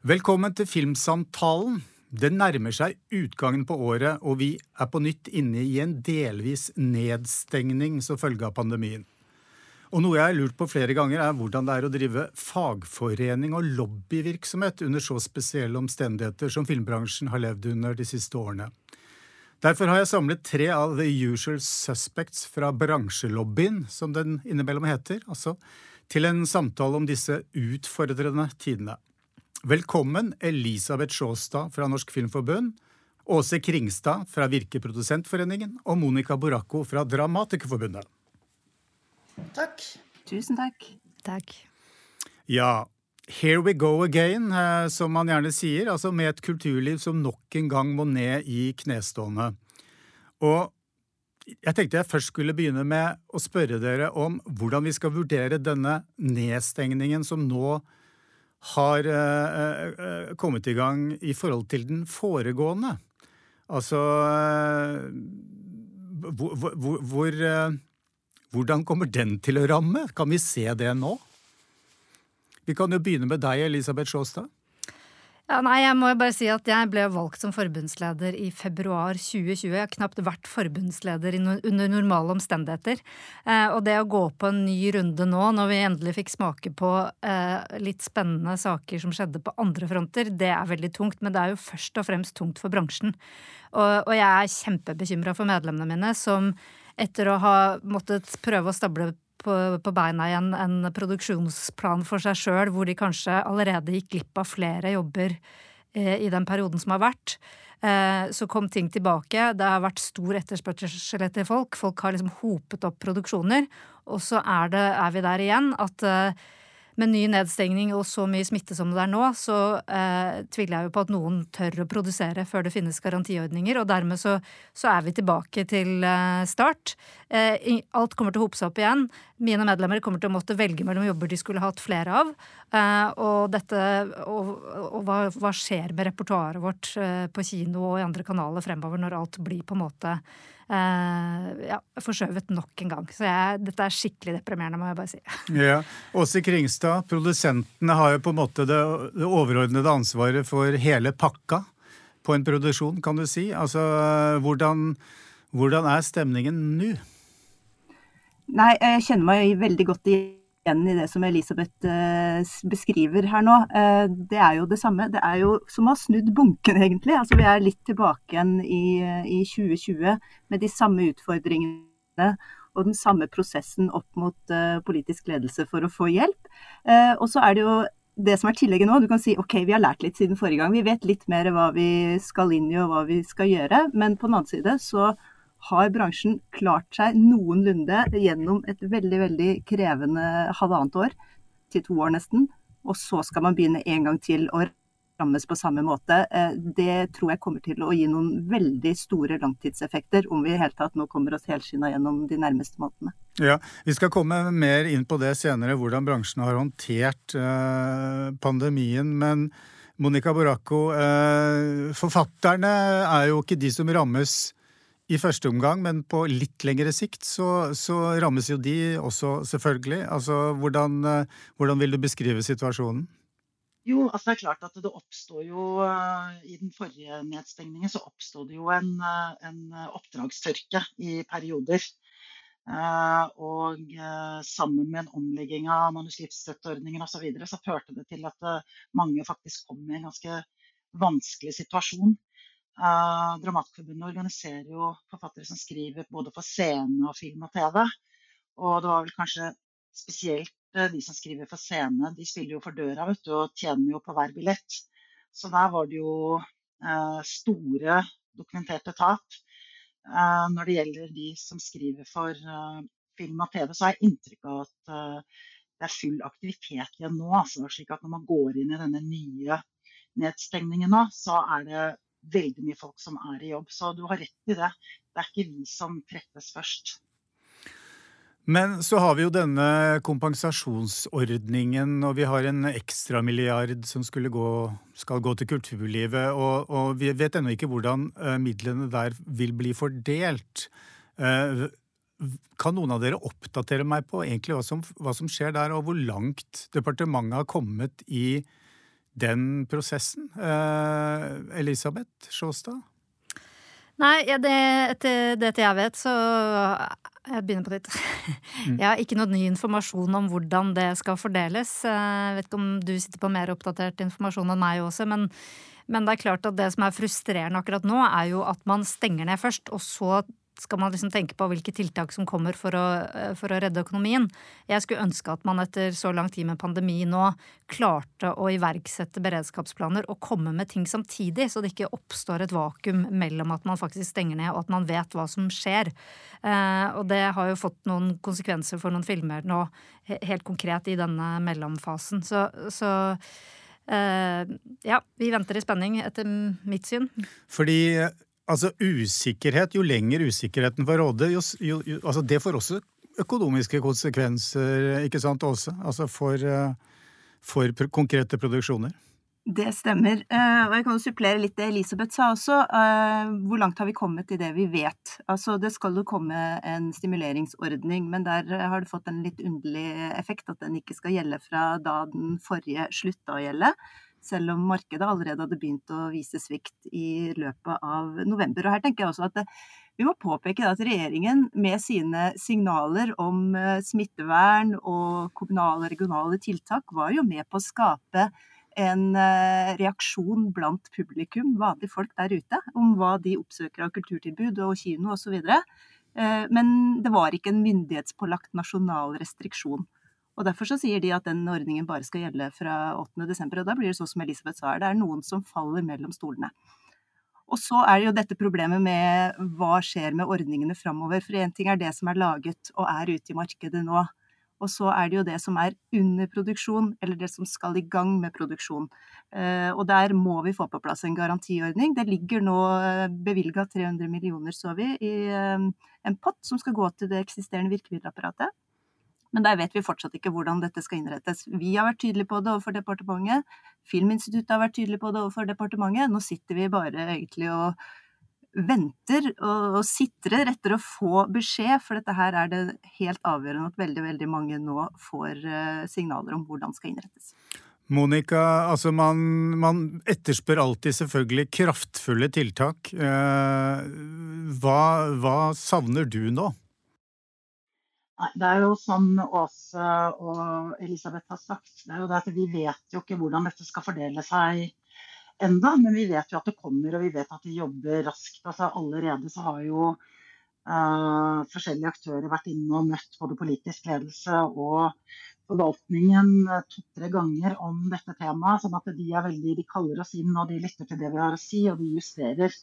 Velkommen til Filmsamtalen. Det nærmer seg utgangen på året, og vi er på nytt inne i en delvis nedstengning som følge av pandemien. Og noe jeg har lurt på flere ganger, er hvordan det er å drive fagforening og lobbyvirksomhet under så spesielle omstendigheter som filmbransjen har levd under de siste årene. Derfor har jeg samlet tre av the usual suspects fra bransjelobbyen, som den innimellom heter, altså, til en samtale om disse utfordrende tidene. Velkommen Elisabeth Sjåstad fra Norsk Filmforbund, Åse Kringstad fra Virke Produsentforeningen og Monica Boracco fra Dramatikerforbundet. Takk. Tusen takk. Takk. Ja, here we go again, eh, som man gjerne sier, altså med et kulturliv som nok en gang må ned i knestående. Og jeg tenkte jeg først skulle begynne med å spørre dere om hvordan vi skal vurdere denne nedstengningen som nå har eh, eh, kommet i gang i forhold til den foregående. Altså eh, hvor, hvor, hvor, Hvordan kommer den til å ramme? Kan vi se det nå? Vi kan jo begynne med deg, Elisabeth Sjåstad. Ja, nei, jeg må jo bare si at jeg ble valgt som forbundsleder i februar 2020. Jeg har knapt vært forbundsleder under normale omstendigheter. Eh, og det å gå på en ny runde nå, når vi endelig fikk smake på eh, litt spennende saker som skjedde på andre fronter, det er veldig tungt. Men det er jo først og fremst tungt for bransjen. Og, jeg er kjempebekymra for medlemmene mine, som etter å ha måttet prøve å stable på, på beina igjen en produksjonsplan for seg sjøl, hvor de kanskje allerede gikk glipp av flere jobber eh, i den perioden som har vært. Eh, så kom ting tilbake. Det har vært stor etterspørsel etter folk. Folk har liksom hopet opp produksjoner. Og så er, det, er vi der igjen at eh, med ny nedstengning og så mye smitte som det er nå, så eh, tviler jeg jo på at noen tør å produsere før det finnes garantiordninger. Og dermed så, så er vi tilbake til eh, start. Eh, alt kommer til å hope seg opp igjen. Mine medlemmer kommer til å måtte velge mellom jobber de skulle hatt flere av. Eh, og, dette, og, og hva, hva, skjer med repertoaret vårt eh, på kino og i andre kanaler fremover når alt blir på en måte eh, ja, forskjøvet nok en gang. Så jeg, dette er skikkelig deprimerende, må jeg bare si. ja. Åse Kringstad, produsentene har jo på en måte det, det, overordnede ansvaret for hele pakka på en produksjon, kan du si. Altså, hvordan, hvordan er stemningen nå? Nei, jeg kjenner meg veldig godt igjen i det som Elisabeth eh, beskriver her nå. Eh, det er jo det samme. Det er jo som å ha snudd bunken, egentlig. Altså, vi er litt tilbake igjen i, i 2020 med de samme utfordringene og den samme prosessen opp mot uh, politisk ledelse for å få hjelp. Uh, og så er det jo det som er tillegget nå. Du kan si ok, vi har lært litt siden forrige gang. Vi vet litt mer hva vi skal inn i og hva vi skal gjøre. Men på den annen side så har bransjen klart seg noenlunde gjennom et veldig, veldig krevende halvannet år, til to år nesten. Og så skal man begynne en gang til å rammes på samme måte. Eh, det tror jeg kommer til å gi noen veldig store langtidseffekter, om vi i hele tatt nå kommer oss helskinna gjennom de nærmeste månedene. Ja, Vi skal komme mer inn på det senere, hvordan bransjen har håndtert eh, pandemien. men Monica Boracco, eh, forfatterne er jo ikke de som rammes i første omgang, men på litt lengre sikt så, så rammes jo de også, selvfølgelig. Altså, hvordan, eh, hvordan, vil du beskrive situasjonen? Jo, altså det er klart at det oppstår jo eh, I den forrige nedstengningen så oppstod det jo en, eh, en oppdragstørke i perioder. Og sammen med en omlegging av manuskriptstøtteordningen osv. Så, videre, så førte det til at mange faktisk kom i en ganske vanskelig situasjon. Uh, Dramatikerforbundet organiserer jo forfattere som skriver både for scene og film og TV. Og det var vel kanskje spesielt uh, de som skriver for scene. De spiller jo for døra vet du, og tjener jo på hver billett. Så der var det jo uh, store dokumenterte tap. når det gjelder de som skriver for film og TV, så har jeg inntrykk av at det er full aktivitet igjen nå. Altså, slik at når man går inn i denne nye nedstengningen nå, så er det veldig mye folk som er i jobb. Så du har rett i det. Det er ikke vi som treffes først. Men så har vi jo denne kompensasjonsordningen, og vi har en ekstramilliard som gå, skal gå til kulturlivet. Og, og vi vet ennå ikke hvordan uh, midlene der vil bli fordelt. Uh, kan noen av dere oppdatere meg på egentlig hva som, hva som, skjer der, og hvor langt departementet har kommet i den prosessen? Eh, Elisabeth Sjåstad? Nei, ja, det, etter det jeg vet, så Jeg begynner på nytt. Mm. Jeg har ikke noe ny informasjon om hvordan det skal fordeles. Jeg vet ikke om du sitter på mer oppdatert informasjon enn meg også, men, men det er klart at det som er frustrerende akkurat nå, er jo at man stenger ned først, og så skal man liksom tenke på hvilke tiltak som kommer for å, eh, for å, redde økonomien. Jeg skulle ønske at man etter så lang tid med pandemi nå klarte å iverksette beredskapsplaner og komme med ting samtidig, så det ikke oppstår et vakuum mellom at man faktisk stenger ned og at man vet hva som skjer. Eh, og det har jo fått noen konsekvenser for noen filmer nå, helt konkret i denne mellomfasen. Så, så eh, ja, vi venter i spenning, etter mitt syn. Fordi Altså usikkerhet, jo lenger usikkerheten får råde, jo, jo, jo, altså det får også økonomiske konsekvenser, ikke sant, også? Altså for, eh, for konkrete produksjoner. Det stemmer. Eh, og jeg kan jo supplere litt det Elisabeth sa også. Eh, hvor langt har vi kommet i det vi vet? Altså det skal jo komme en stimuleringsordning, men der har det fått en litt underlig effekt at den ikke skal gjelde fra da den forrige slutta å gjelde selv om markedet allerede hadde begynt å vise svikt i løpet av november. Og her tenker jeg også at det, vi må påpeke at regjeringen med sine signaler om eh, smittevern og kommunale og regionale tiltak var jo med på å skape en eh, reaksjon blant publikum, vanlige folk der ute, om hva de oppsøker av kulturtilbud og kino osv. Eh, men det var ikke en myndighetspålagt nasjonal restriksjon. Og Derfor så sier de at den ordningen bare skal gjelde fra 8.12. Og da blir det sånn som Elisabeth sa, det er noen som faller mellom stolene. Og så er det jo dette problemet med hva skjer med ordningene framover. For én ting er det som er laget og er ute i markedet nå. Og så er det jo det som er under produksjon, eller det som skal i gang med produksjon. Eh, og der må vi få på plass en garantiordning. Det ligger nå eh, bevilga 300 millioner, så vi, i eh, en pott som skal gå til det eksisterende virkemiddelapparatet. Men der vet vi fortsatt ikke hvordan dette skal innrettes. Vi har vært tydelige på det overfor departementet. Filminstituttet har vært tydelig på det overfor departementet. Nå sitter vi bare egentlig og venter og, og sitrer etter å få beskjed, for dette her er det helt avgjørende at veldig, veldig mange nå får uh, signaler om hvordan det skal innrettes. Monica, altså man, man, etterspør alltid selvfølgelig kraftfulle tiltak. Eh, hva, hva savner du nå? Nei, det er jo som Åse og Elisabeth har sagt, det er jo det at vi vet jo ikke hvordan dette skal fordele seg enda, men vi vet jo at det kommer, og vi vet at de jobber raskt. Altså Allerede så har jo uh, forskjellige aktører vært inne og møtt både politisk ledelse og forvaltningen to-tre ganger om dette temaet. sånn at de er veldig, de kaller oss inn og de lytter til det vi har å si, og de justerer.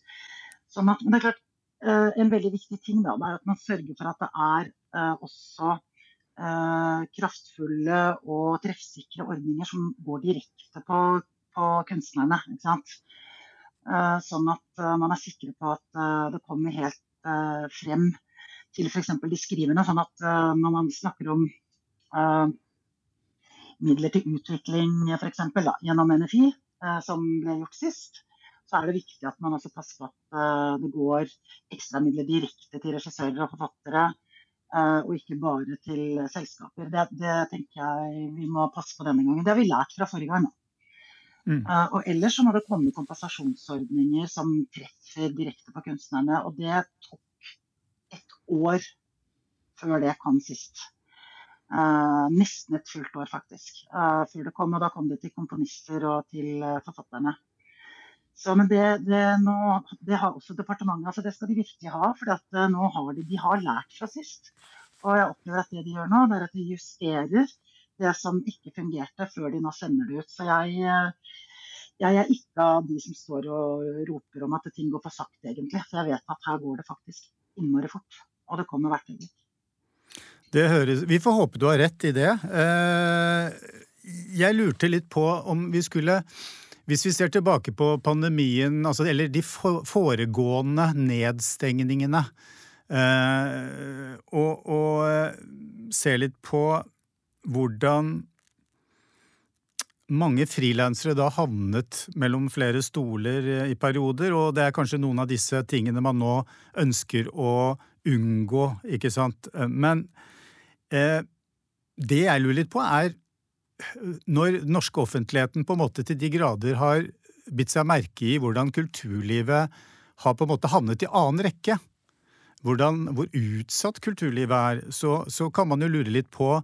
Sånn at, men det er klart, En veldig viktig ting da, er at man sørger for at det er Eh, også eh, kraftfulle og treffsikre ordninger som går direkte på, på kunstnerne. Eh, sånn at man er sikre på at det kommer helt frem til f.eks. de skrivende. Sånn at når man snakker om midler til utvikling f.eks. gjennom NFI, som ble gjort sist, så er det viktig at man også passer på at det går ekstramidler direkte til regissører og forfattere Eh, og ikke bare til selskaper. Det, det, tenker jeg vi må passe på denne gangen. Det har vi lært fra forrige gang. Mm. Uh, og ellers så må det komme kompensasjonsordninger som treffer direkte på kunstnerne. Og det tok et år før det kom sist. Uh, nesten et fullt år, faktisk. Uh, før det kom, og da kom det til komponister og til forfatterne. Så, men det, det, nå, det, har også departementet. altså Det skal de virkelig ha. For at, nå har de, de har lært fra sist. Og jeg opplever at det de gjør nå, det er at de justerer det som ikke fungerte, før de nå sender det ut. Så jeg, eh, jeg er ikke av de som står og roper om at ting går for sakte, egentlig. For jeg vet at her går det faktisk innmari fort. Og det kommer hvert øyeblikk. Det høres Vi får håpe du har rett i det. Eh, jeg lurte litt på om vi skulle hvis vi ser tilbake på pandemien, altså, eller de foregående nedstengningene, eh, og, og eh, ser litt på hvordan mange frilansere da havnet mellom flere stoler eh, i perioder, og det er kanskje noen av disse tingene man nå ønsker å unngå, ikke sant. Men eh, det jeg lurer litt på, er når norske offentligheten på en måte til de grader har bitt seg merke i hvordan kulturlivet har på en måte havnet i annen rekke, hvordan, hvor utsatt kulturlivet er, så, så kan man jo lure litt på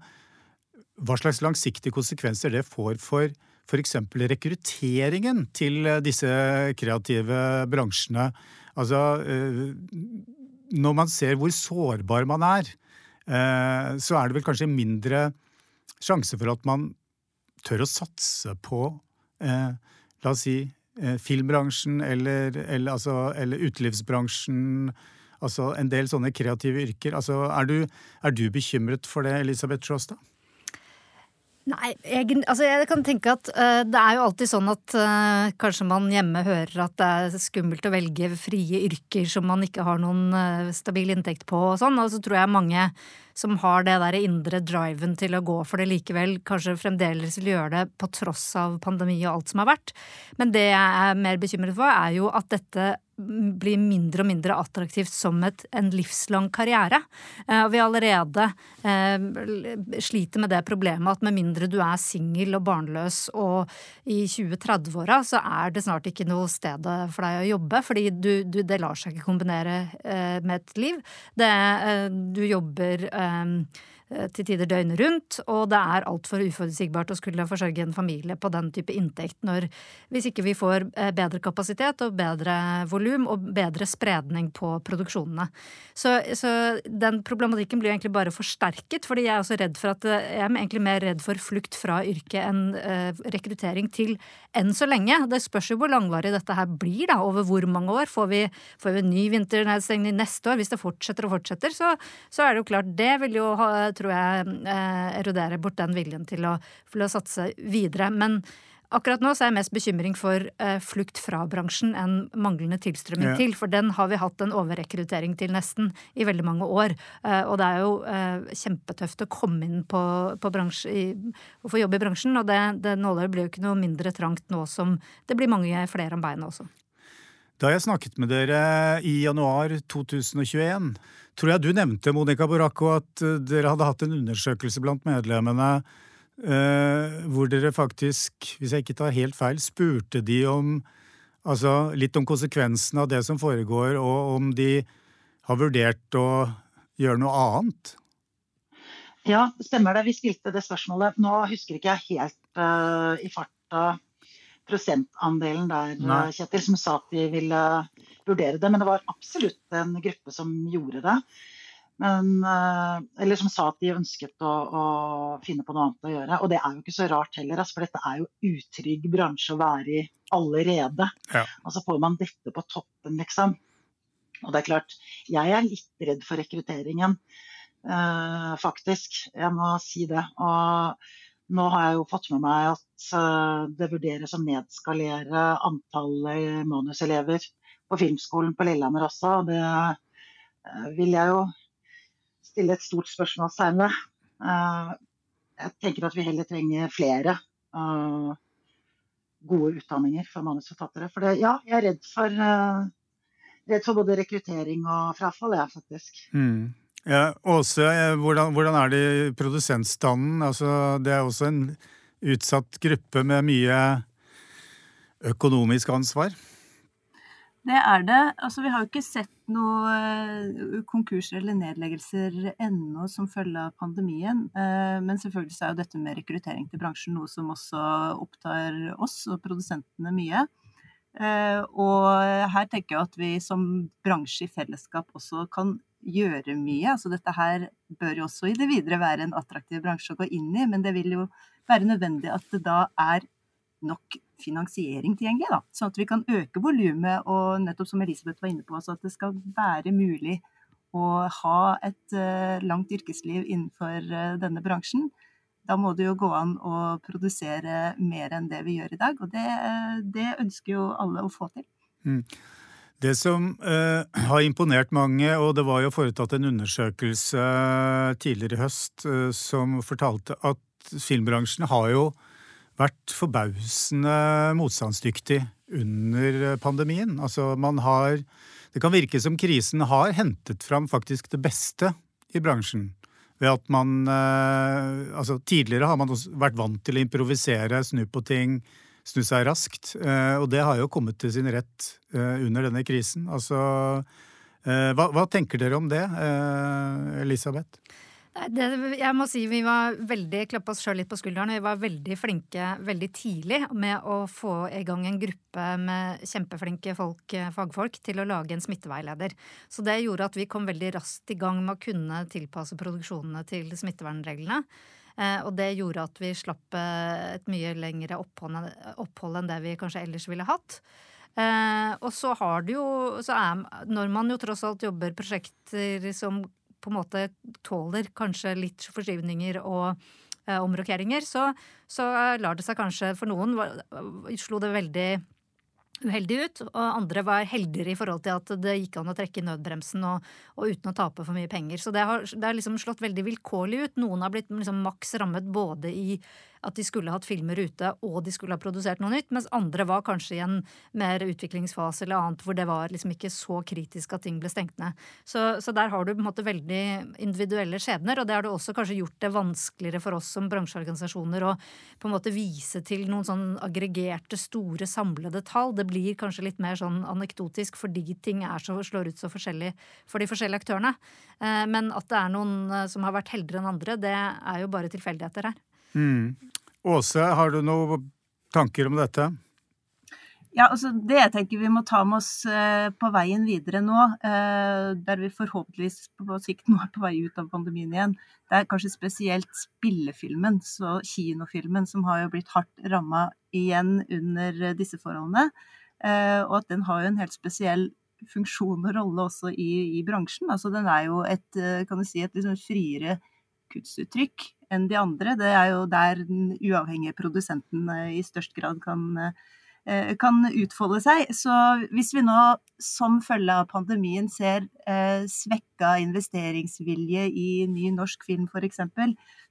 hva slags langsiktige konsekvenser det får for f.eks. rekrutteringen til disse kreative bransjene. Altså, eh, når man ser hvor sårbar man er, eh, så er det vel kanskje mindre sjanse for at man tør å satse på, eh, la oss si, filmbransjen eller, eller, altså, eller utelivsbransjen. Altså en del sånne kreative yrker. Altså, er, du, er du bekymret for det, Elisabeth Sjåstad? Nei, jeg, altså jeg kan tenke at uh, det er jo alltid sånn at uh, kanskje man hjemme hører at det er skummelt å velge frie yrker som man ikke har noen uh, stabil inntekt på og sånn, og så tror jeg mange som har det der indre driven til å gå for det likevel, kanskje fremdeles vil gjøre det på tross av pandemi og alt som har vært. Men det jeg er mer bekymret for, er jo at dette blir mindre og mindre attraktivt som et, en livslang karriere. Eh, og vi allerede eh, sliter med det problemet at med mindre du er singel og barnløs og i 20-30-åra, så er det snart ikke noe sted for deg å jobbe, fordi det lar seg ikke kombinere eh, med et liv. Det, eh, du jobber Eh, til tider døgnet rundt, og det er altfor uforutsigbart å skulle forsørge en familie på den type inntekt når, hvis ikke vi får eh, bedre kapasitet og bedre volum og bedre spredning på produksjonene. Så, så, den problematikken blir egentlig bare forsterket, fordi jeg er også redd for at eh, jeg er egentlig mer redd for flukt fra yrket enn rekruttering til enn så lenge. Det spørs jo hvor langvarig dette her blir, da, over hvor mange år. Får vi, får vi en ny vinternedstengning neste år? Hvis det fortsetter og fortsetter, så, så er det jo klart det vil jo ha tror jeg eh, eroderer bort den viljen til å, til å satse videre. Men Akkurat nå så er jeg mest bekymring for eh, flukt fra bransjen enn manglende tilstrømming ja. til. For den har vi hatt en overrekruttering til nesten i veldig mange år. Eh, og det er jo eh, kjempetøft å komme inn på, på bransje, i, og få jobb i bransjen. Og det, det nåløyet blir jo ikke noe mindre trangt nå som det blir mange flere om beina også. Da jeg snakket med dere i januar 2021 tror jeg du nevnte, Monica Boracco, at eh, dere hadde hatt en undersøkelse blant medlemmene eh, hvor dere faktisk, hvis jeg ikke tar helt feil, spurte de om altså litt om konsekvensene av det som foregår, og om de har vurdert å gjøre noe annet? Ja, stemmer det. Vi stilte det spørsmålet. Nå husker ikke jeg helt uh, i farta prosentandelen der, Nei. Kjetil, som sa at de ville vurdere det. Men det var absolutt en gruppe som gjorde det. Men, eh, eller som sa at de ønsket å, å, finne på noe annet å gjøre. Og det er jo ikke så rart heller, for dette er jo utrygg bransje å være i allerede. Ja. Og så får man dette på toppen, liksom. Og det er klart, jeg er litt redd for rekrutteringen, uh, faktisk. Jeg må si det. Og nå har jeg jo fått med meg at uh, det vurderes å nedskalere antallet manuselever på Filmskolen på Lillehammer også. Det eh, vil jeg jo stille et stort spørsmålstegn ved. Eh, jeg tenker at vi heller trenger flere eh, gode utdanninger for manusforfattere. For det, ja, jeg er redd for, redd for både rekruttering og frafall, jeg, faktisk. Mm. Ja, Åse, hvordan, hvordan, er det i produsentstanden? Altså, det er også en utsatt gruppe med mye økonomisk ansvar? Det er det. Altså, vi har jo ikke sett noe eh, konkurser eller nedleggelser ennå som følge av pandemien. Eh, men selvfølgelig så er jo dette med rekruttering til bransjen noe som også opptar oss og produsentene mye. Eh, og her tenker jeg at vi som bransje i fellesskap også kan gjøre mye. Altså dette her bør jo også i det videre være en attraktiv bransje å gå inn i, men det vil jo være nødvendig at det da er nok finansiering tilgjengelig. Da. Sånn at vi kan øke volumet, og nettopp som Elisabeth var inne på, så at det skal være mulig å ha et uh, langt yrkesliv innenfor uh, denne bransjen. Da må det jo gå an å produsere mer enn det vi gjør i dag, og det, uh, det ønsker jo alle å få til. Mm. Det som uh, har imponert mange, og det var jo foretatt en undersøkelse tidligere i høst uh, som fortalte at filmbransjen har jo vært forbausende motstandsdyktig under pandemien. Altså man har Det kan virke som krisen har hentet fram faktisk det beste i bransjen. ved at man Altså, tidligere har man vært vant til å improvisere, snu på ting, snu seg raskt. Og det har jo kommet til sin rett under denne krisen. Altså hva, hva tenker dere om det, Elisabeth? Det, jeg må si vi var veldig klappa oss sjøl litt på skulderen. Vi var veldig flinke veldig tidlig med å få i gang en gruppe med kjempeflinke folk, fagfolk til å lage en smitteveileder. Så det gjorde at vi kom veldig raskt i gang med å kunne tilpasse produksjonene til smittevernreglene. Eh, og det gjorde at vi slapp eh, et mye lengre opphold, enn det vi kanskje ellers ville hatt. Eh, og så har det jo så er, Når man jo tross alt jobber prosjekter som på en måte tåler kanskje litt forskyvninger og omrokeringer, så, så, lar det seg kanskje for noen Slo det veldig uheldig ut, og andre var heldigere i forhold til at det gikk an å trekke nødbremsen og, og uten å tape for mye penger. Så det har, det har liksom slått veldig vilkårlig ut. Noen har blitt liksom maks rammet både i at de skulle hatt filmer ute og de skulle ha produsert noe nytt, mens andre var kanskje i en mer utviklingsfase eller annet hvor det var liksom ikke så kritisk at ting ble stengt ned. Så, så der har du på en måte veldig individuelle skjebner, og det har du også kanskje gjort det vanskeligere for oss som bransjeorganisasjoner å på en måte vise til noen sånn aggregerte, store, samlede tall. Det blir kanskje litt mer sånn anekdotisk fordi ting er så, slår ut så forskjellig for de forskjellige aktørene. Eh, men at det er noen eh, som har vært heldigere enn andre, det er jo bare tilfeldigheter her. Mm. Åse, har du noen tanker om dette? Ja, altså Det jeg tenker vi må ta med oss eh, på veien videre nå, eh, der vi forhåpentligvis på sikt nå er på vei ut av pandemien igjen, det er kanskje spesielt spillefilmen, så kinofilmen, som har jo blitt hardt ramma igjen under disse forholdene. Eh, og at den har jo en helt spesiell funksjon og rolle også i, i bransjen. Altså Den er jo et, kan du si, et liksom friere kunstuttrykk enn de andre. Det er jo der den uavhengige produsenten eh, i størst grad kan, eh, kan utfolde seg. Så hvis vi nå som følge av pandemien ser eh, svekka investeringsvilje i ny norsk film f.eks.,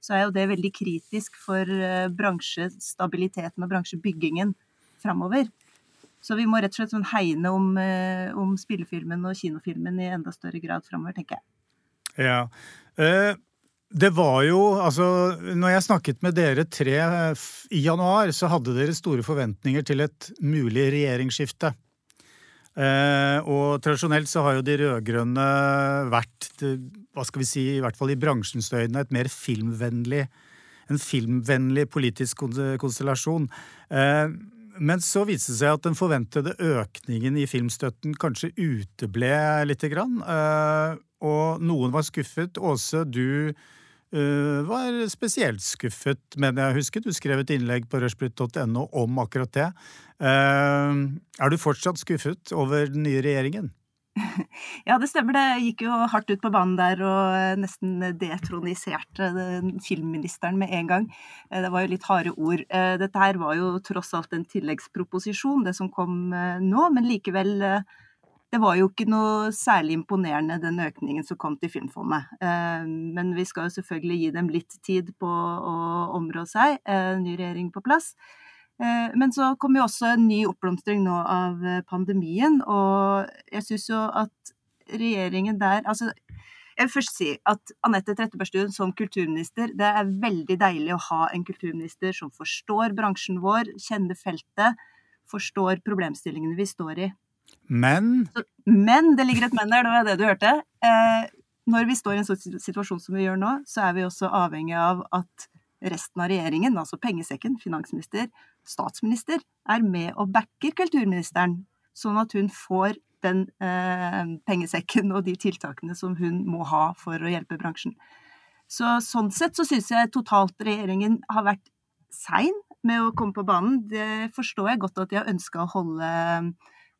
så er jo det veldig kritisk for eh, bransjestabiliteten og bransjebyggingen framover. Så vi må rett og slett sånn hegne om, eh, om spillefilmen og kinofilmen i enda større grad framover, tenker jeg. Ja. Uh, det var jo Altså, når jeg snakket med dere tre i januar, så hadde dere store forventninger til et mulig regjeringsskifte. Eh, og tradisjonelt så har jo de rød-grønne vært, hva skal vi si, i hvert fall i bransjens øyne, et mer filmvennlig en filmvennlig politisk konstellasjon. Eh, men så viste det seg at den forventede økningen i filmstøtten kanskje uteble lite grann. Eh, og noen var skuffet. Åse, du var spesielt skuffet, mener jeg husker. Du skrev et innlegg på rushbrit.no om akkurat det. Eh, er du fortsatt skuffet over den nye regjeringen? Ja, det stemmer. Det gikk jo hardt ut på banen der og nesten detroniserte filmministeren med en gang. Eh, det var jo litt harde ord. Dette her var jo tross alt en tilleggsproposisjon, det som kom nå, men likevel det var jo ikke noe særlig imponerende, den økningen som kom til Filmfondet. Eh, men vi skal jo selvfølgelig gi dem litt tid på å områ seg. Eh, ny regjering på plass. Eh, men så kom jo også en ny oppblomstring nå av pandemien, og jeg syns jo at regjeringen der Altså, jeg vil først si at Anette Trettebergstuen som kulturminister, det er veldig deilig å ha en kulturminister som forstår bransjen vår, kjenner feltet, forstår problemstillingene vi står i. Men Men det ligger et men der, det var det du hørte. Eh, når vi står i en sånn situasjon som vi gjør nå, så er vi også avhengig av at resten av regjeringen, altså pengesekken, finansminister, statsminister, er med og backer kulturministeren, sånn at hun får den eh, pengesekken og de tiltakene som hun må ha for å hjelpe bransjen. Så sånn sett så syns jeg totalt regjeringen har vært sein med å komme på banen. Det forstår jeg godt at de har ønska å holde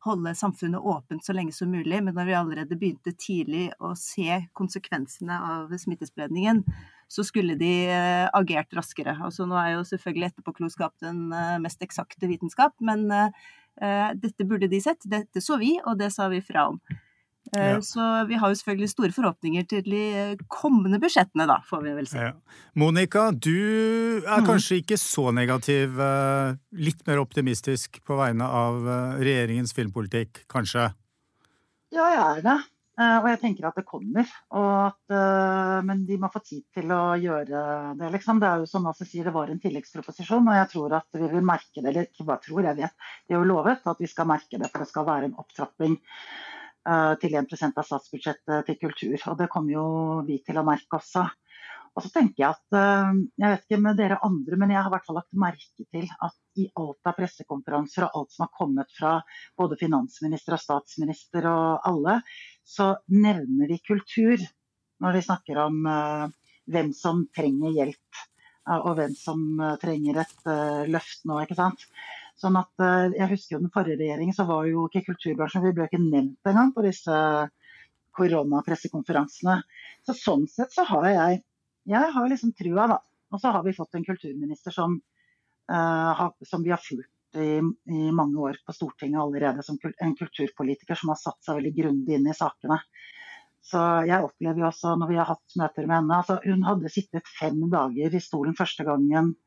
holde samfunnet åpent så lenge som mulig, men når vi allerede begynte tidlig å se konsekvensene av smittespredningen, så skulle de eh, agert raskere. Altså, nå er jo selvfølgelig etterpåklokskap den eh, mest eksakte vitenskap, men uh, dette burde de sett. Dette så vi, og det sa vi fra om. Eh, ja. Så vi har jo selvfølgelig store forhåpninger til de kommende budsjettene, da, får vi vel si. Ja. Monica, du er mm. kanskje ikke så negativ, eh, litt mer optimistisk på vegne av eh, regjeringens filmpolitikk, kanskje? Ja, jeg er det. Eh, og jeg tenker at det kommer. At, men de må få tid til å gjøre det. Liksom. Det er jo som Ase sier, det var en tilleggsproposisjon, og jeg tror at vi vil merke det. Eller ikke bare tror, jeg vet. De har jo lovet at vi skal merke det, for det skal være en opptrapping til 1 av statsbudsjettet til kultur. Og det kommer jo vi til å merke også. Og så tenker Jeg at, jeg vet ikke med dere andre, men jeg har i hvert fall lagt merke til at i alt av pressekonferanser og alt som har kommet fra både finansminister og statsminister og alle, så nevner de kultur når de snakker om uh, hvem som trenger hjelp. Og hvem som trenger et løft nå. ikke sant? Sånn at Jeg husker jo den forrige regjeringen, så var jo ikke kulturbransjen Vi ble ikke nevnt engang på disse koronapressekonferansene. Så sånn sett så har jeg jeg har liksom trua, da. Og så har vi fått en kulturminister som, som vi har fulgt i, i, mange år på Stortinget allerede som en kulturpolitiker som har satt seg veldig grundig inn i sakene. Så jeg opplever jo også når vi har hatt møter med henne altså Hun hadde sittet fem dager i stolen første gangen uh,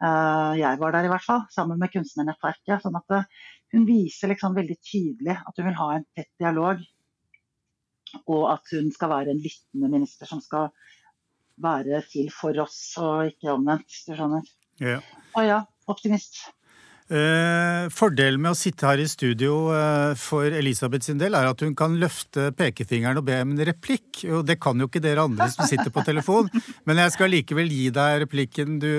jeg var der, i hvert fall, sammen med kunstnernettverket. sånn at uh, hun viser liksom veldig tydelig at hun vil ha en tett dialog. Og at hun skal være en lyttende minister som skal være til for oss, og ikke omvendt, hvis du skjønner. Ja. Og ja, optimist. Eh, fordelen med å sitte her i studio eh, for Elisabeth sin del, er at hun kan løfte pekefingeren og be om en replikk. Og det kan jo ikke dere andre som sitter på telefon. Men jeg skal likevel gi deg replikken. Du,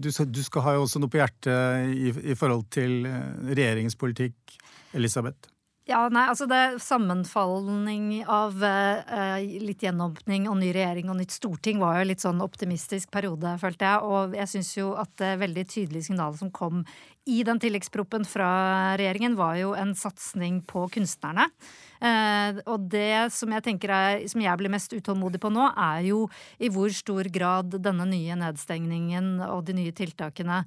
du, du skal ha jo også noe på hjertet i, i forhold til eh, regjeringens politikk, Elisabeth. Ja, nei, altså det Sammenfallning av eh, litt gjenåpning og ny regjering og nytt storting var jo litt sånn optimistisk periode, følte jeg. Og jeg syns jo at det veldig tydelige signalet som kom i den tilleggsproppen fra regjeringen, var jo en satsing på kunstnerne. Eh, og det som jeg tenker er, som jeg blir mest utålmodig på nå, er jo i hvor stor grad denne nye nedstengningen og de nye tiltakene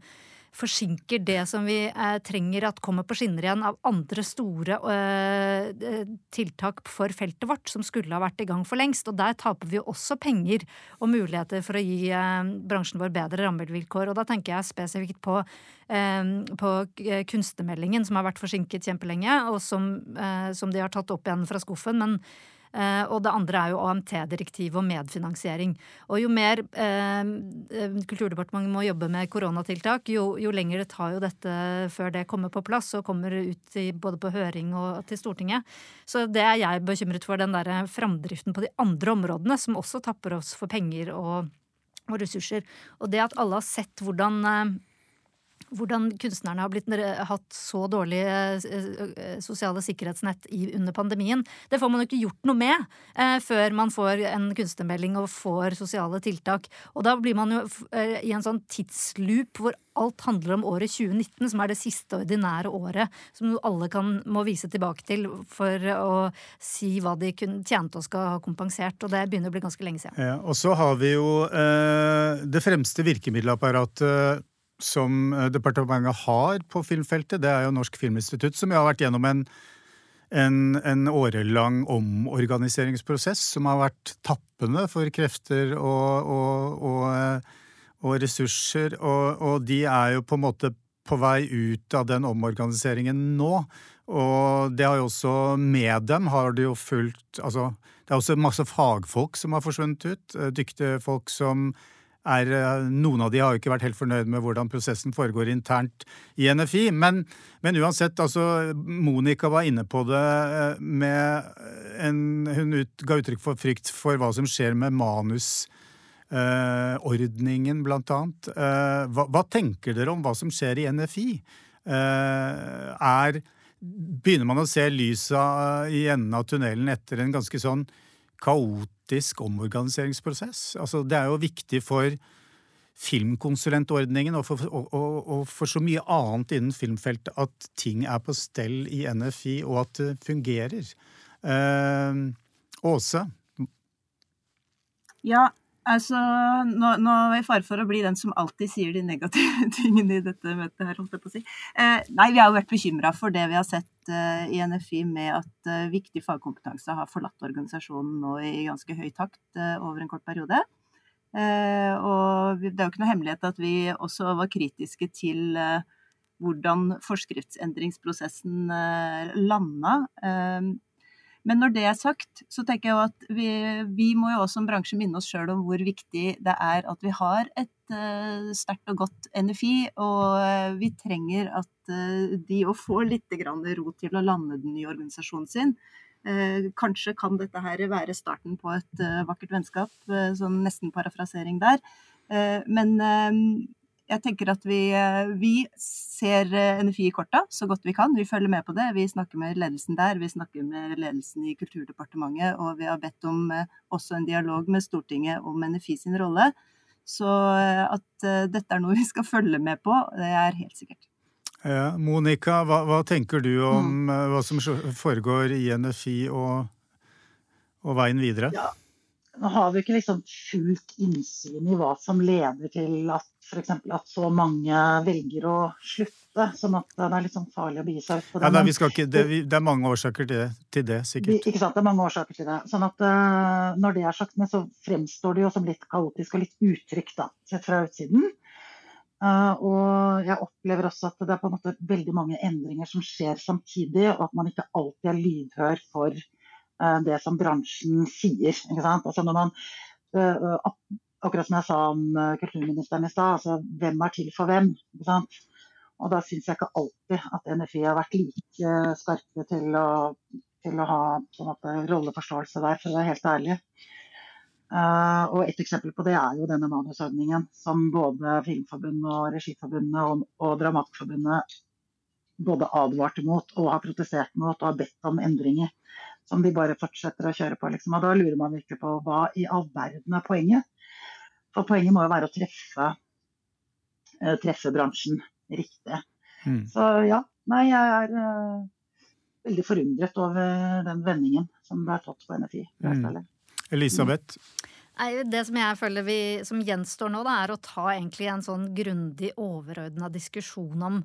forsinker det som vi eh, trenger at kommer på skinner igjen av andre store eh, eh, tiltak for feltet vårt, som skulle ha vært i gang for lengst. Og der taper vi også penger og muligheter for å gi eh, bransjen vår bedre rammevilkår. Og da tenker jeg spesifikt på, eh, på kunstnermeldingen, som har vært forsinket kjempelenge, og som, eh, som de har tatt opp igjen fra skuffen. men Eh, og det andre er jo AMT-direktivet og medfinansiering. Og jo mer eh, Kulturdepartementet må jobbe med koronatiltak, jo, jo lenger det tar jo dette før det kommer på plass og kommer ut i, både på høring og til Stortinget. Så det er jeg bekymret for, den der framdriften på de andre områdene, som også tapper oss for penger og, og ressurser. Og det at alle har sett hvordan eh, hvordan kunstnerne har blitt, hatt så dårlige eh, eh, sosiale sikkerhetsnett under pandemien. Det får man jo ikke gjort noe med eh, før man får en kunstnermelding og får sosiale tiltak. Og da blir man jo eh, i en sånn tidsloop hvor alt handler om året 2019, som er det siste ordinære året som alle kan, må vise tilbake til for å si hva de tjente og skal ha kompensert. Og det begynner å bli ganske lenge siden. Ja, og så har vi jo eh, det fremste virkemiddelapparatet som eh, departementet har på filmfeltet, det er jo Norsk Filminstitutt, som har vært gjennom en, en, en årelang omorganiseringsprosess som har vært tappende for krefter og, og, og, eh, og ressurser. Og, de er jo på en måte på vei ut av den omorganiseringen nå. Og det har jo også med dem har det jo fulgt Altså, det er også masse fagfolk som har forsvunnet ut. Eh, dyktige folk som er, eh, Noen av de har jo ikke vært helt fornøyd med hvordan prosessen foregår internt i NFI. Men, men uansett, altså Monica var inne på det eh, med en Hun ut, ga uttrykk for frykt for hva som skjer med manusordningen, eh, blant annet. Eh, hva, hva, tenker dere om hva som skjer i NFI? Eh, er Begynner man å se lysa i enden av tunnelen etter en ganske sånn kaotisk omorganiseringsprosess. Altså, det er jo viktig for filmkonsulentordningen og for, og, og, og for, så mye annet innen filmfeltet at ting er på stell i NFI, og at det fungerer. Eh, Åse? Ja, Altså, nå, nå, er jeg i fare for å bli den som alltid sier de negative tingene i dette møtet her, holdt jeg på å si. Eh, nei, vi har jo vært bekymra for det vi har sett eh, i NFI med at eh, viktig fagkompetanse har forlatt organisasjonen nå i ganske høy takt eh, over en kort periode. Eh, og det er jo ikke noe hemmelighet at vi også var kritiske til eh, hvordan forskriftsendringsprosessen landa. Men når det er sagt, så tenker jeg at vi, vi må jo også som bransje minne oss sjøl om hvor viktig det er at vi har et uh, sterkt og godt NFI. Og uh, vi trenger at uh, de òg får litt ro til å lande den nye organisasjonen sin. kanskje kan dette her være starten på et vakkert vennskap, sånn nesten parafrasering der. men jeg tenker at vi, eh, vi, ser eh, NFI i korta så godt vi kan. Vi følger med på det. Vi snakker med ledelsen der, vi snakker med ledelsen i Kulturdepartementet, og vi har bedt om eh, også en dialog med Stortinget om NFI sin rolle. Så at dette er noe vi skal følge med på, det er helt sikkert. Ja, Monica, hva, hva, tenker du om mm. hva som foregår i NFI og, og veien videre? Ja, nå har vi ikke liksom fullt innsyn i hva som leder til at f.eks. at så mange velger å slutte. Sånn at det er litt sånn farlig å begi seg ut på det. Ja, nei, ikke, det, det, er mange årsaker til det, til det, sikkert. Ikke sant, det er mange årsaker til det. Sånn at uh, når det er sagt så fremstår det jo som litt kaotisk og litt utrygt, da, sett fra utsiden. Uh, og jeg opplever også at det er på en måte veldig mange endringer som skjer samtidig, og at man ikke alltid er lydhør for uh, det som bransjen sier. Altså når man akkurat som jeg sa om eh, kulturministeren i stad, altså hvem er til for hvem? Og da syns jeg ikke alltid at NFI har vært like skarpe til å, til å ha sånn at, rolleforståelse der, for å være helt ærlig. Uh, og Et eksempel på det er jo denne manusordningen, som både Filmforbundet, og Regiforbundet og, og Dramatikerforbundet både advarte mot og har protestert mot og har bedt om endringer. Som de bare fortsetter å kjøre på. Liksom. Og Da lurer man virkelig på hva i all verden er poenget? For poenget må jo være å treffe, uh, treffe bransjen riktig. Mm. Så ja, nei, jeg er uh, veldig forundret over den vendingen som ble tatt på NFI. Mm. Elisabeth? Mm. det som jeg føler vi, som gjenstår nå, da, er å ta egentlig en sånn grundig overordna diskusjon om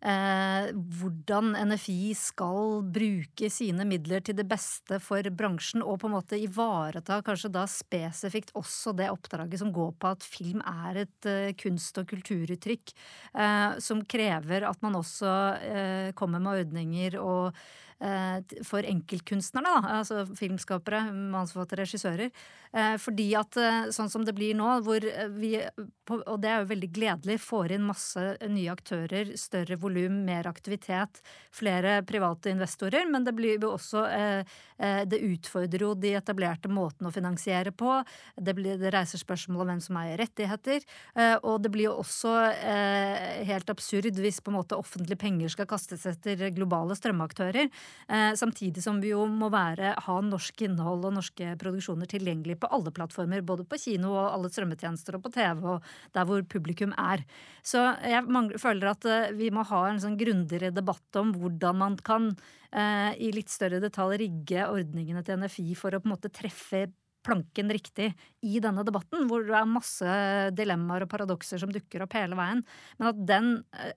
eh, hvordan NFI skal bruke sine midler til det beste for bransjen, og på en måte ivareta kanskje da spesifikt også det oppdraget som går på at film er et eh, kunst- og kulturuttrykk, eh, som krever at man også eh, kommer med ordninger og for enkeltkunstnerne, da, altså filmskapere, mannsforfattere, regissører. Eh, fordi at eh, sånn som det blir nå, hvor vi, og det er jo veldig gledelig, får inn masse nye aktører, større volum, mer aktivitet, flere private investorer, men det blir jo også Det utfordrer jo de etablerte måtene å finansiere på. Det, blir, det reiser spørsmål om hvem som eier rettigheter. Og det blir jo også helt absurd hvis på en måte offentlige penger skal kastes etter globale strømaktører. Eh, samtidig som vi jo må være, ha norsk innhold og norske produksjoner tilgjengelig på alle plattformer. Både på kino og alle strømmetjenester og på TV og der hvor publikum er. Så jeg mangler, føler at eh, vi må ha en sånn grundigere debatt om hvordan man kan eh, i litt større detalj rigge ordningene til NFI for å på en måte treffe planken riktig i denne debatten, hvor det er masse dilemmaer og paradokser som dukker opp hele veien. Men at, den,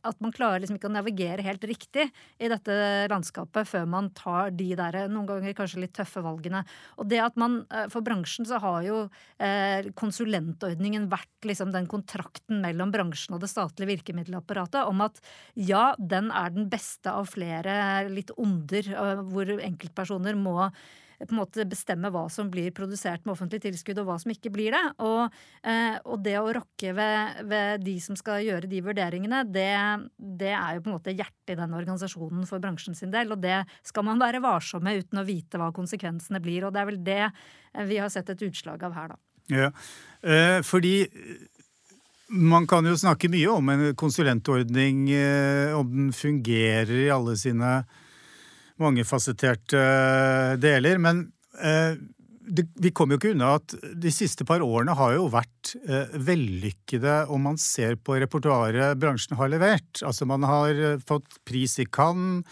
at man klarer liksom ikke å navigere helt riktig i dette landskapet før man tar de der noen ganger kanskje litt tøffe valgene. Og det at man, eh, For bransjen så har jo eh, konsulentordningen vært liksom den kontrakten mellom bransjen og det statlige virkemiddelapparatet om at ja, den er den beste av flere litt onder, eh, hvor enkeltpersoner må på en måte bestemme hva som blir produsert med offentlig tilskudd, og hva som ikke blir det. Og, eh, og det å rokke ved, ved, de som skal gjøre de vurderingene, det, det, er jo på en måte hjertet i den organisasjonen for bransjen sin del. Og det skal man være varsom med uten å vite hva konsekvensene blir. Og det er vel det eh, vi har sett et utslag av her, da. Ja, eh, fordi man kan jo snakke mye om en konsulentordning, om den fungerer i alle sine mangefasetterte eh, deler. Men eh, det, vi kommer jo ikke unna at de siste par årene har jo vært eh, vellykkede om man ser på repertoaret bransjen har levert. Altså man har eh, fått pris i Cannes,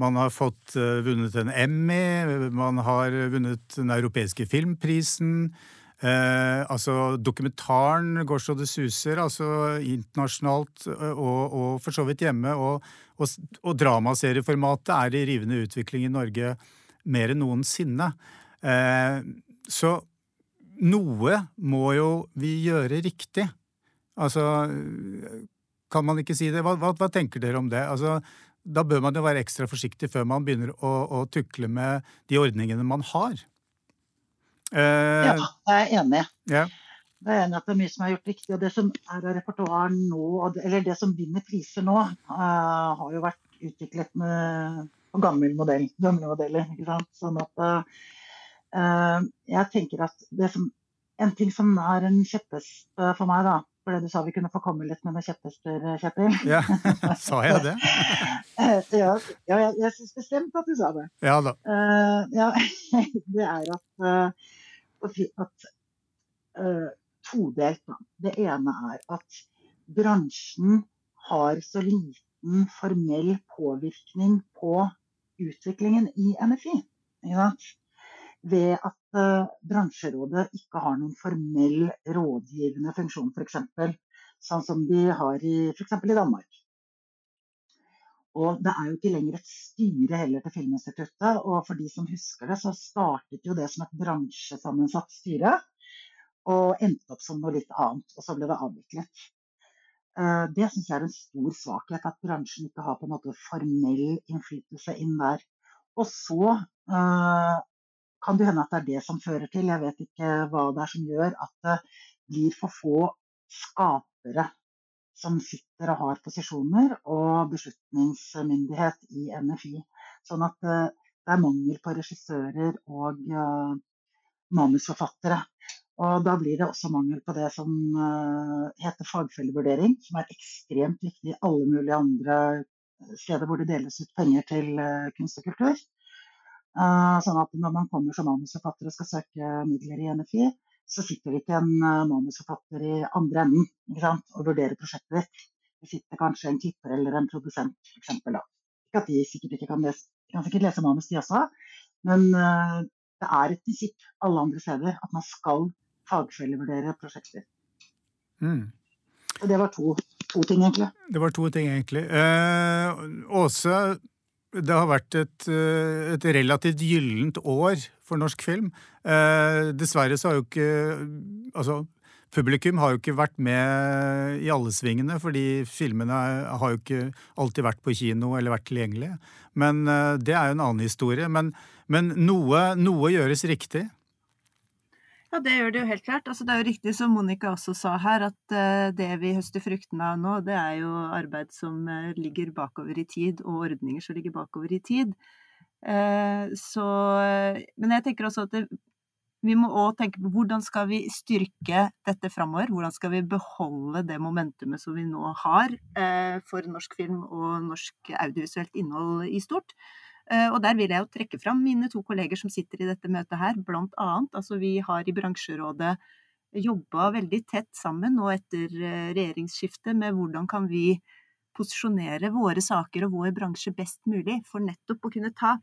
man har fått eh, vunnet en Emmy, man har vunnet den europeiske filmprisen. Eh, altså Dokumentaren går så det suser, altså internasjonalt og, og for så vidt hjemme. Og, og, og dramaserieformatet er i rivende utvikling i Norge mer enn noensinne. Eh, så noe må jo vi gjøre riktig. Altså, kan man ikke si det? Hva, hva, hva tenker dere om det? Altså, da bør man jo være ekstra forsiktig før man begynner å, å tukle med de ordningene man har. Uh, ja, jeg er enig. Ja. Det er enig at det er mye som er gjort riktig. og Det som er av repertoar nå, eller det som vinner priser nå, uh, har jo vært utviklet med, på gammel modell, gamle modeller. ikke sant? Sånn at uh, jeg tenker at det som, en ting som er en kjepphest for meg, da, for det du sa vi kunne få komme litt med noen kjepphester, Kjetil. Ja, sa jeg det? ja, ja, jeg, jeg syns bestemt at du sa det. Ja da. Uh, ja, det er at, uh, at uh, todelt. Det ene er at bransjen har så liten formell påvirkning på utviklingen i NFI. Ved at uh, bransjerådet ikke har noen formell rådgivende funksjon, f.eks. Sånn som de har i i Danmark. Og det er jo ikke lenger et styre heller til Filminstituttet. Og for de som husker det, så startet jo det som et bransjesammensatt styre og endte opp som noe litt annet. Og så ble det avviklet. Eh, det syns jeg er en stor svakhet, at bransjen ikke har på en måte formell innflytelse inn der. Og så uh, kan det hende at det er det som fører til, jeg vet ikke hva det er som gjør, at det blir for få skapere som sitter og har posisjoner og beslutningsmyndighet i NFI. Sånn at uh, det er mangel på regissører og uh, manusforfattere. Og da blir det også mangel på det som uh, heter fagfellevurdering, som er ekstremt viktig i alle mulige andre steder hvor det deles ut penger til kunst og kultur. Sånn at når man kommer som manusforfatter og skal søke midler i NFI, så sitter det ikke en manusforfatter i andre enden og vurderer prosjektet ditt. Det sitter kanskje en klipper eller en produsent, f.eks. Ikke at de sikkert ikke kan lese, kan sikkert lese manus, de også, men det er et prinsipp alle andre steder at man skal fagfellevurdere prosjekter. Mm. Og det var to, to, ting, egentlig. Det var to ting, egentlig. Eh, Åse, det har vært et, eh, et, relativt gyllent år for norsk film. Eh, dessverre så har jo ikke Altså, publikum har jo ikke vært med i alle svingene, fordi filmene har jo ikke alltid vært på kino eller vært tilgjengelige. Men eh, det er jo en annen historie. Men, men noe, noe gjøres riktig. Ja, det gjør det jo helt klart. Altså, det er jo riktig som Monica også sa her, at uh, det vi høster fruktene av nå, det er jo arbeid som uh, ligger bakover i tid, og ordninger som ligger bakover i tid. Uh, så Men jeg tenker også at det, vi må òg tenke på hvordan skal vi styrke dette framover? Hvordan skal vi beholde det momentumet som vi nå har for norsk film og norsk audiovisuelt innhold i stort? Eh, og der vil jeg jo trekke fram mine to kolleger som sitter i dette møtet her, blant annet. Altså vi har i bransjerådet jobba veldig tett sammen nå etter eh, regjeringsskiftet med hvordan kan vi posisjonere våre saker og vår bransje best mulig for nettopp å kunne ta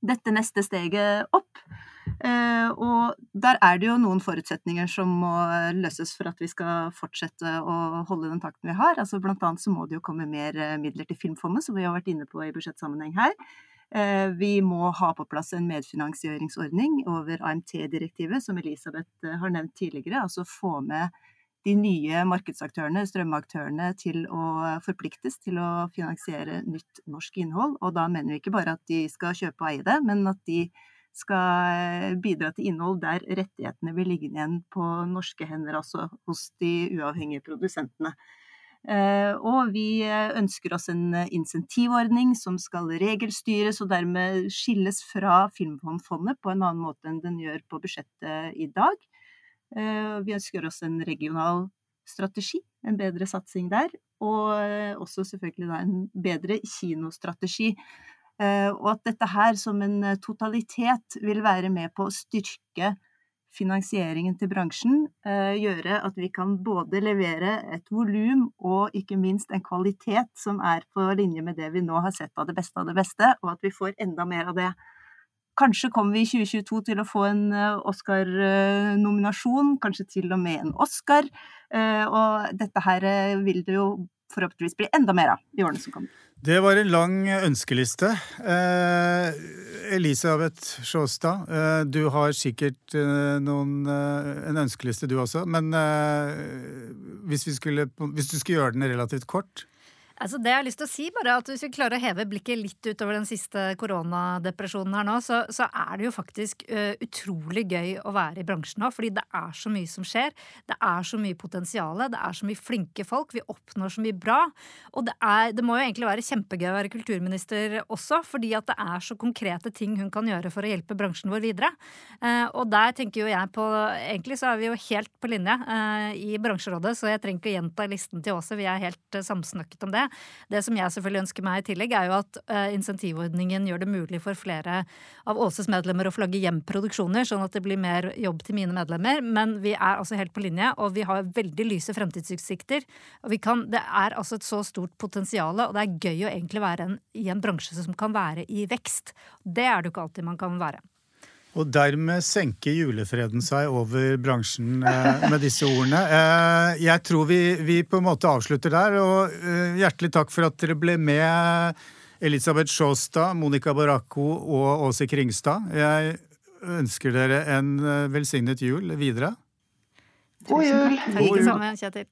dette neste steget opp. Eh, og der er det jo noen forutsetninger som må løses for at vi skal fortsette å holde den takten vi har. Altså blant annet så må det jo komme mer midler til Filmfondet, som vi har vært inne på i budsjettsammenheng her. Eh, vi må ha på plass en medfinansieringsordning over AMT-direktivet, som Elisabeth eh, har nevnt tidligere. Altså få med de nye markedsaktørene, strømaktørene, til å forpliktes til å finansiere nytt norsk innhold. Og da mener vi ikke bare at de skal kjøpe og eie det, men at de skal eh, bidra til innhold der rettighetene vil ligge igjen på norske hender, altså hos de uavhengige produsentene. Eh, og vi eh, ønsker oss en eh, insentivordning som skal regelstyres og dermed skilles fra Filmfondet på en annen måte enn den gjør på budsjettet i dag. Vi ønsker oss en regional strategi, en bedre satsing der. Og også selvfølgelig da en bedre kinostrategi. Og at dette her som en totalitet vil være med på å styrke finansieringen til bransjen eh, gjøre at vi kan både levere et volum og ikke minst en kvalitet som er på linje med det vi nå har sett av det beste av det beste, og at vi får enda mer av det. Kanskje kommer vi i 2022 til å få en eh, Oscar-nominasjon, kanskje til og med en Oscar. Eh, og dette her vil det jo forhåpentligvis bli enda mer av i årene som kommer. Det var en lang ønskeliste. Eh, Elisabeth Sjåstad, eh, du har sikkert eh, noen, eh, en ønskeliste du også. Men eh, hvis, skulle, hvis, du skulle gjøre den relativt kort? Altså det jeg har lyst til å si bare at Hvis vi klarer å heve blikket litt utover den siste koronadepresjonen her nå, så, så er det jo faktisk uh, utrolig gøy å være i bransjen nå. Fordi det er så mye som skjer. Det er så mye potensial. Det er så mye flinke folk. Vi oppnår så mye bra. Og det, er, det må jo egentlig være kjempegøy å være kulturminister også, fordi at det er så konkrete ting hun kan gjøre for å hjelpe bransjen vår videre. Uh, og der tenker jo jeg på Egentlig så er vi jo helt på linje uh, i bransjerådet, så jeg trenger ikke å gjenta listen til Åse. Vi er helt samsnakket om det. Det som jeg selvfølgelig ønsker meg i tillegg, er jo at uh, insentivordningen gjør det mulig for flere av Åses medlemmer å flagge hjem produksjoner, sånn at det blir mer jobb til mine medlemmer. Men vi er altså helt på linje, og vi har veldig lyse fremtidsutsikter. Og vi kan, det er altså et så stort potensial, og det er gøy å egentlig være en, i en bransje som kan være i vekst. Det er det jo ikke alltid man kan være. Og dermed senker julefreden seg over bransjen eh, med disse ordene. Eh, jeg tror vi, vi, på en måte avslutter der, og eh, hjertelig takk for at dere ble med. Elisabeth Sjåstad, Monica Baracco og Åse Kringstad. Jeg ønsker dere en eh, velsignet jul videre. God jul! Takk, takk, takk. Kjetil.